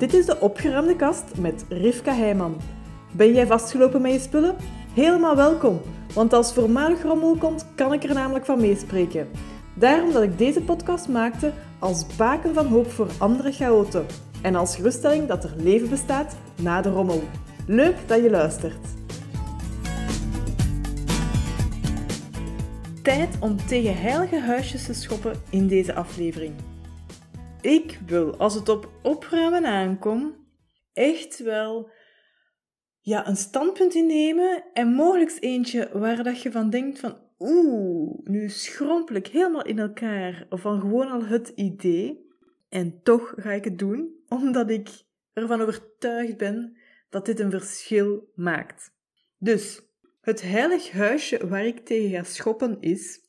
Dit is de opgeruimde kast met Rivka Heijman. Ben jij vastgelopen met je spullen? Helemaal welkom, want als voormalig rommel komt, kan ik er namelijk van meespreken. Daarom dat ik deze podcast maakte als baken van hoop voor andere chaoten en als geruststelling dat er leven bestaat na de rommel. Leuk dat je luistert. Tijd om tegen heilige huisjes te schoppen in deze aflevering. Ik wil, als het op opruimen aankomt, echt wel ja, een standpunt innemen en mogelijk eentje waar dat je van denkt van oeh, nu schrompel ik helemaal in elkaar van gewoon al het idee. En toch ga ik het doen, omdat ik ervan overtuigd ben dat dit een verschil maakt. Dus, het heilig huisje waar ik tegen ga schoppen is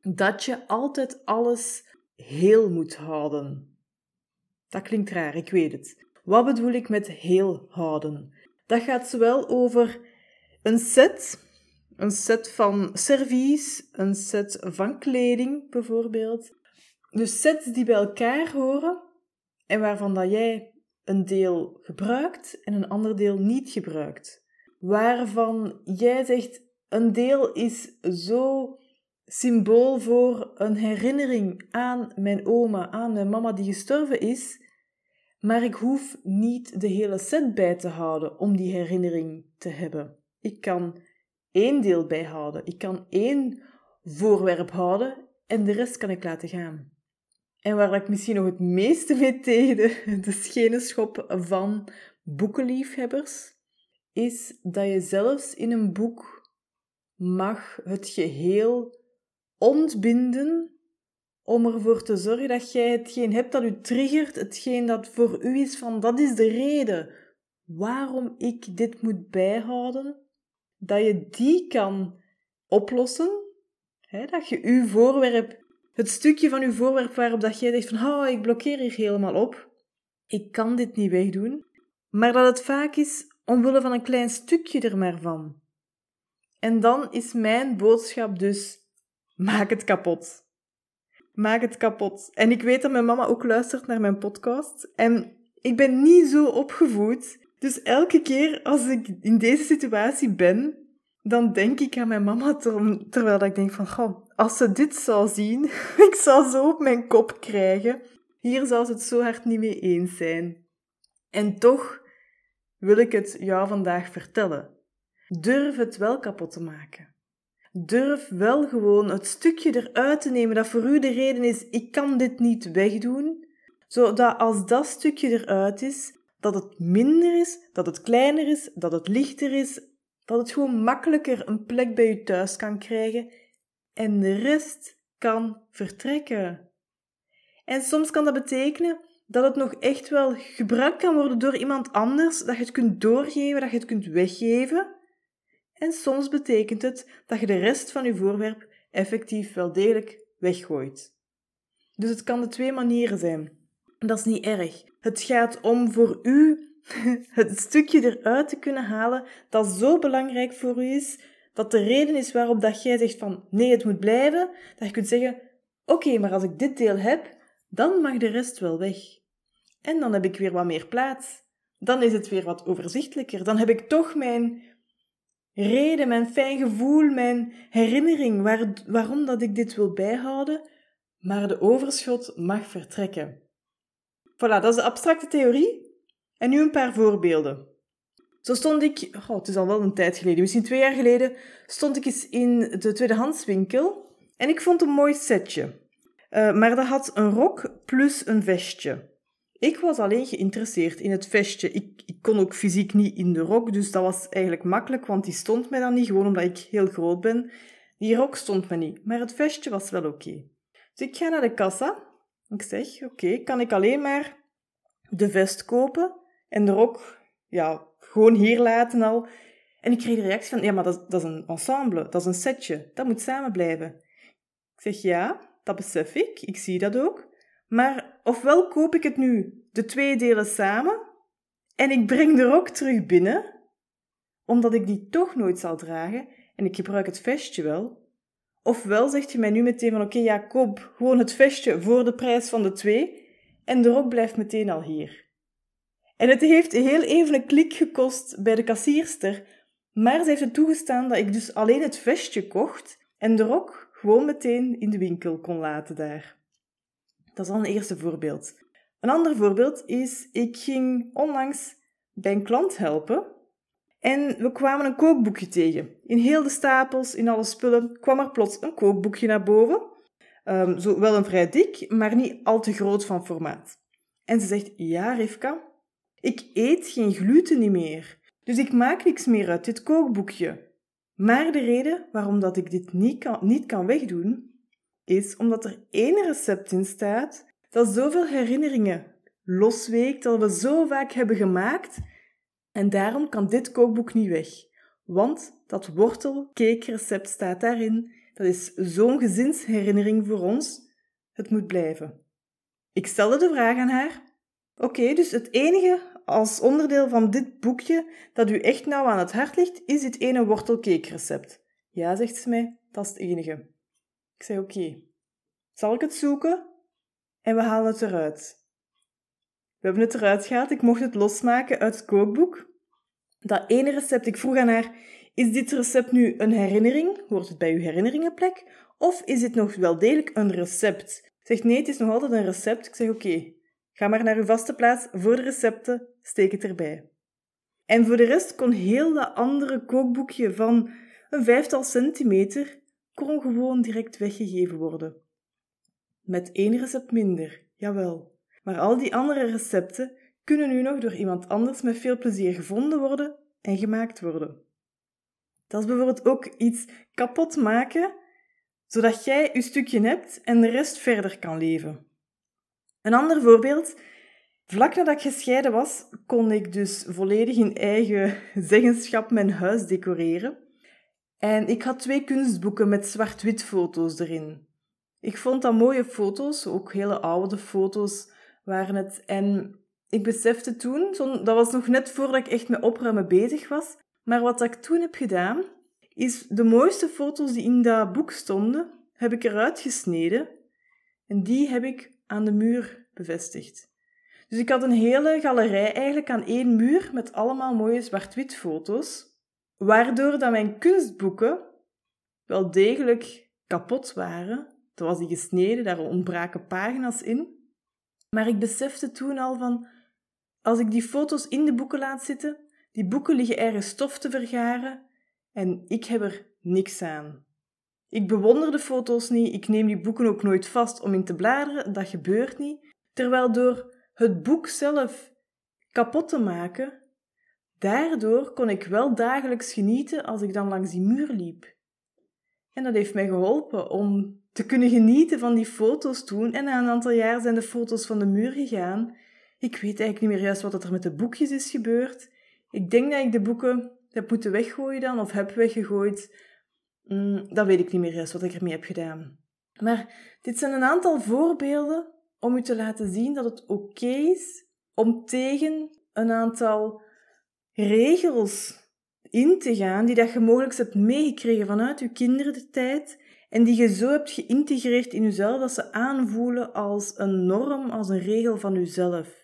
dat je altijd alles heel moet houden. Dat klinkt raar, ik weet het. Wat bedoel ik met heel houden? Dat gaat zowel over een set, een set van servies, een set van kleding bijvoorbeeld. Dus sets die bij elkaar horen en waarvan dat jij een deel gebruikt en een ander deel niet gebruikt. Waarvan jij zegt een deel is zo symbool voor een herinnering aan mijn oma, aan mijn mama die gestorven is, maar ik hoef niet de hele set bij te houden om die herinnering te hebben. Ik kan één deel bijhouden, ik kan één voorwerp houden en de rest kan ik laten gaan. En waar ik misschien nog het meeste mee tegen de, de schenen schop van boekenliefhebbers, is dat je zelfs in een boek mag het geheel ontbinden om ervoor te zorgen dat jij hetgeen hebt dat u triggert, hetgeen dat voor u is van dat is de reden waarom ik dit moet bijhouden, dat je die kan oplossen, hè, dat je uw voorwerp, het stukje van uw voorwerp waarop dat jij zegt van oh, ik blokkeer hier helemaal op, ik kan dit niet wegdoen, maar dat het vaak is omwille van een klein stukje er maar van. En dan is mijn boodschap dus Maak het kapot. Maak het kapot. En ik weet dat mijn mama ook luistert naar mijn podcast. En ik ben niet zo opgevoed. Dus elke keer als ik in deze situatie ben, dan denk ik aan mijn mama terwijl ik denk van, als ze dit zou zien, ik zou zo op mijn kop krijgen. Hier zou ze het zo hard niet mee eens zijn. En toch wil ik het jou vandaag vertellen. Durf het wel kapot te maken. Durf wel gewoon het stukje eruit te nemen dat voor u de reden is: ik kan dit niet wegdoen. Zodat als dat stukje eruit is, dat het minder is, dat het kleiner is, dat het lichter is, dat het gewoon makkelijker een plek bij u thuis kan krijgen en de rest kan vertrekken. En soms kan dat betekenen dat het nog echt wel gebruikt kan worden door iemand anders, dat je het kunt doorgeven, dat je het kunt weggeven. En soms betekent het dat je de rest van je voorwerp effectief wel degelijk weggooit. Dus het kan de twee manieren zijn. Dat is niet erg. Het gaat om voor u het stukje eruit te kunnen halen dat zo belangrijk voor u is, dat de reden is waarop dat jij zegt van nee, het moet blijven, dat je kunt zeggen oké, maar als ik dit deel heb, dan mag de rest wel weg. En dan heb ik weer wat meer plaats. Dan is het weer wat overzichtelijker. Dan heb ik toch mijn reden, mijn fijn gevoel, mijn herinnering waar, waarom dat ik dit wil bijhouden, maar de overschot mag vertrekken. Voilà, dat is de abstracte theorie. En nu een paar voorbeelden. Zo stond ik, oh, het is al wel een tijd geleden, misschien twee jaar geleden, stond ik eens in de tweedehandswinkel en ik vond een mooi setje. Uh, maar dat had een rok plus een vestje. Ik was alleen geïnteresseerd in het vestje. Ik, ik, kon ook fysiek niet in de rok, dus dat was eigenlijk makkelijk, want die stond mij dan niet, gewoon omdat ik heel groot ben. Die rok stond me niet, maar het vestje was wel oké. Dus ik ga naar de kassa. Ik zeg, oké, kan ik alleen maar de vest kopen en de rok, ja, gewoon hier laten al. En ik kreeg de reactie van, ja, maar dat, dat is een ensemble, dat is een setje, dat moet samen blijven. Ik zeg, ja, dat besef ik, ik zie dat ook. Maar ofwel koop ik het nu de twee delen samen en ik breng de rok terug binnen, omdat ik die toch nooit zal dragen en ik gebruik het vestje wel. Ofwel zegt je mij nu meteen van oké, ja, koop gewoon het vestje voor de prijs van de twee en de rok blijft meteen al hier. En het heeft heel even een klik gekost bij de kassierster, maar ze heeft het toegestaan dat ik dus alleen het vestje kocht en de rok gewoon meteen in de winkel kon laten daar. Dat is al een eerste voorbeeld. Een ander voorbeeld is, ik ging onlangs bij een klant helpen en we kwamen een kookboekje tegen. In heel de stapels, in alle spullen, kwam er plots een kookboekje naar boven. Um, zo wel een vrij dik, maar niet al te groot van formaat. En ze zegt, ja Rivka, ik eet geen gluten niet meer. Dus ik maak niks meer uit dit kookboekje. Maar de reden waarom dat ik dit niet kan, niet kan wegdoen, is omdat er één recept in staat dat zoveel herinneringen losweekt, dat we zo vaak hebben gemaakt. En daarom kan dit kookboek niet weg. Want dat wortelcakerecept staat daarin. Dat is zo'n gezinsherinnering voor ons. Het moet blijven. Ik stelde de vraag aan haar. Oké, dus het enige als onderdeel van dit boekje dat u echt nauw aan het hart ligt, is dit ene wortelcakerecept. Ja, zegt ze mij, dat is het enige. Ik zei oké. Zal ik het zoeken? En we halen het eruit. We hebben het eruit gehaald. Ik mocht het losmaken uit het kookboek. Dat ene recept, ik vroeg aan haar, is dit recept nu een herinnering? Hoort het bij uw herinneringenplek? Of is dit nog wel degelijk een recept? Zegt nee, het is nog altijd een recept. Ik zeg oké, ga maar naar uw vaste plaats voor de recepten, steek het erbij. En voor de rest kon heel dat andere kookboekje van een vijftal centimeter kon gewoon direct weggegeven worden. Met één recept minder, jawel. Maar al die andere recepten kunnen nu nog door iemand anders met veel plezier gevonden worden en gemaakt worden. Dat is bijvoorbeeld ook iets kapot maken, zodat jij je stukje hebt en de rest verder kan leven. Een ander voorbeeld. Vlak nadat ik gescheiden was, kon ik dus volledig in eigen zeggenschap mijn huis decoreren. En ik had twee kunstboeken met zwart-wit foto's erin. Ik vond dat mooie foto's, ook hele oude foto's waren het. En ik besefte toen, dat was nog net voordat ik echt met opruimen bezig was, maar wat ik toen heb gedaan, is de mooiste foto's die in dat boek stonden, heb ik eruit gesneden en die heb ik aan de muur bevestigd. Dus ik had een hele galerij eigenlijk aan één muur met allemaal mooie zwart-wit foto's, waardoor dat mijn kunstboeken wel degelijk kapot waren toen was die gesneden, daar ontbraken pagina's in. Maar ik besefte toen al van, als ik die foto's in de boeken laat zitten, die boeken liggen ergens stof te vergaren en ik heb er niks aan. Ik bewonder de foto's niet, ik neem die boeken ook nooit vast om in te bladeren, dat gebeurt niet. Terwijl door het boek zelf kapot te maken, daardoor kon ik wel dagelijks genieten als ik dan langs die muur liep. En dat heeft mij geholpen om te kunnen genieten van die foto's toen. En na een aantal jaar zijn de foto's van de muur gegaan. Ik weet eigenlijk niet meer juist wat er met de boekjes is gebeurd. Ik denk dat ik de boeken heb moeten weggooien dan, of heb weggegooid. Mm, dat weet ik niet meer juist wat ik ermee heb gedaan. Maar dit zijn een aantal voorbeelden om u te laten zien dat het oké is om tegen een aantal regels in te gaan die dat je mogelijk hebt meegekregen vanuit je tijd en die je zo hebt geïntegreerd in jezelf dat ze aanvoelen als een norm, als een regel van jezelf.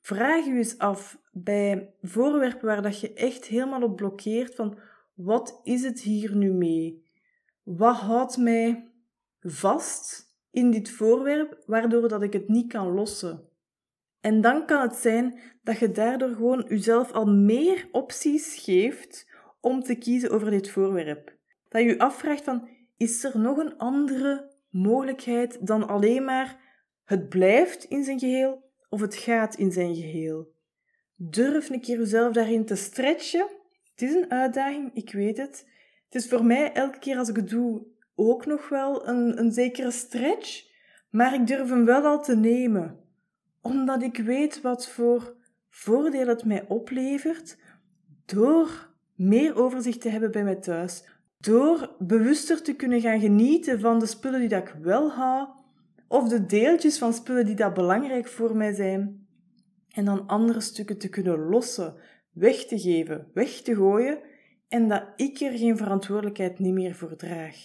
Vraag je eens af bij voorwerpen waar dat je echt helemaal op blokkeert van wat is het hier nu mee? Wat houdt mij vast in dit voorwerp waardoor dat ik het niet kan lossen? En dan kan het zijn dat je daardoor gewoon jezelf al meer opties geeft om te kiezen over dit voorwerp. Dat je je afvraagt van is er nog een andere mogelijkheid dan alleen maar het blijft in zijn geheel of het gaat in zijn geheel? Durf een keer jezelf daarin te stretchen. Het is een uitdaging, ik weet het. Het is voor mij elke keer als ik het doe ook nog wel een, een zekere stretch, maar ik durf hem wel al te nemen, omdat ik weet wat voor voordeel het mij oplevert door meer overzicht te hebben bij mij thuis, door bewuster te kunnen gaan genieten van de spullen die dat ik wel hou, of de deeltjes van spullen die dat belangrijk voor mij zijn, en dan andere stukken te kunnen lossen, weg te geven, weg te gooien, en dat ik er geen verantwoordelijkheid niet meer voor draag.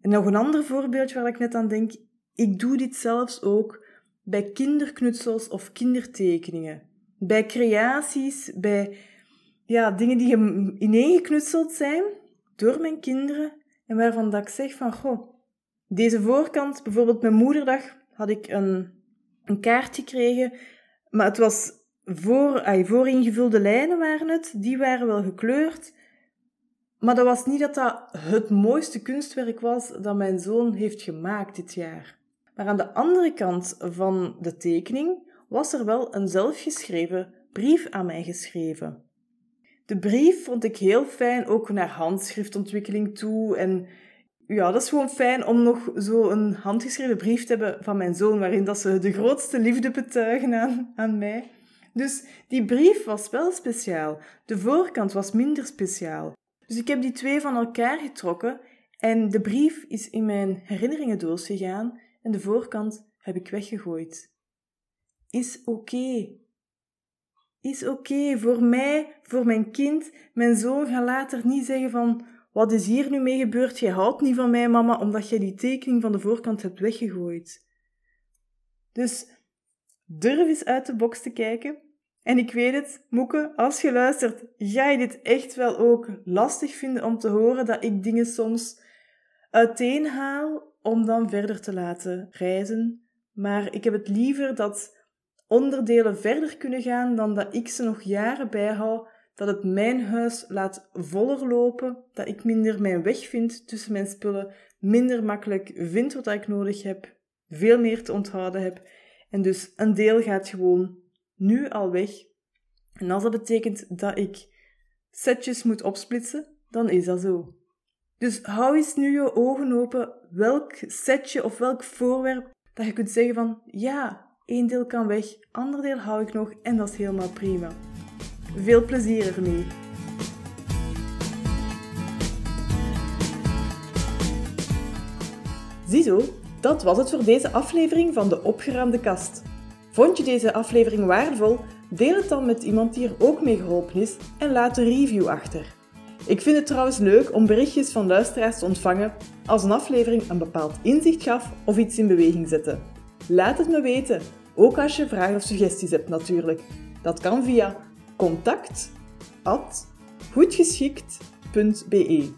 En nog een ander voorbeeldje waar ik net aan denk, ik doe dit zelfs ook bij kinderknutsels of kindertekeningen. bij creaties, bij ja, dingen die ineengeknutseld zijn door mijn kinderen en waarvan dat ik zeg van, goh, deze voorkant, bijvoorbeeld mijn moederdag, had ik een, een kaart gekregen, maar het was voor, ay, voor ingevulde lijnen waren het, die waren wel gekleurd, maar dat was niet dat dat het mooiste kunstwerk was dat mijn zoon heeft gemaakt dit jaar. Maar aan de andere kant van de tekening was er wel een zelfgeschreven brief aan mij geschreven. De brief vond ik heel fijn, ook naar handschriftontwikkeling toe. En ja, dat is gewoon fijn om nog zo een handgeschreven brief te hebben van mijn zoon, waarin dat ze de grootste liefde betuigen aan, aan mij. Dus die brief was wel speciaal. De voorkant was minder speciaal. Dus ik heb die twee van elkaar getrokken en de brief is in mijn herinneringendoos gegaan en de voorkant heb ik weggegooid. Is oké. Is oké voor mij, voor mijn kind. Mijn zoon gaat later niet zeggen van wat is hier nu mee gebeurd? Jij houdt niet van mij, mama, omdat jij die tekening van de voorkant hebt weggegooid. Dus durf eens uit de box te kijken. En ik weet het, Moeke, als je luistert, ga je dit echt wel ook lastig vinden om te horen dat ik dingen soms uiteenhaal om dan verder te laten reizen. Maar ik heb het liever dat onderdelen verder kunnen gaan dan dat ik ze nog jaren bijhoud, dat het mijn huis laat voller lopen, dat ik minder mijn weg vind tussen mijn spullen, minder makkelijk vind wat ik nodig heb, veel meer te onthouden heb. En dus een deel gaat gewoon nu al weg. En als dat betekent dat ik setjes moet opsplitsen, dan is dat zo. Dus hou eens nu je ogen open welk setje of welk voorwerp dat je kunt zeggen van ja, één deel kan weg, ander deel hou ik nog en dat is helemaal prima. Veel plezier ermee! Ziezo, dat was het voor deze aflevering van de opgeruimde kast. Vond je deze aflevering waardevol? Deel het dan met iemand die er ook mee geholpen is en laat een review achter. Ik vind het trouwens leuk om berichtjes van luisteraars te ontvangen als een aflevering een bepaald inzicht gaf of iets in beweging zette. Laat het me weten, ook als je vragen of suggesties hebt natuurlijk. Dat kan via contact@goedgeschikt.be.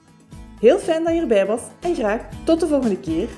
Heel fijn dat je erbij was en graag tot de volgende keer.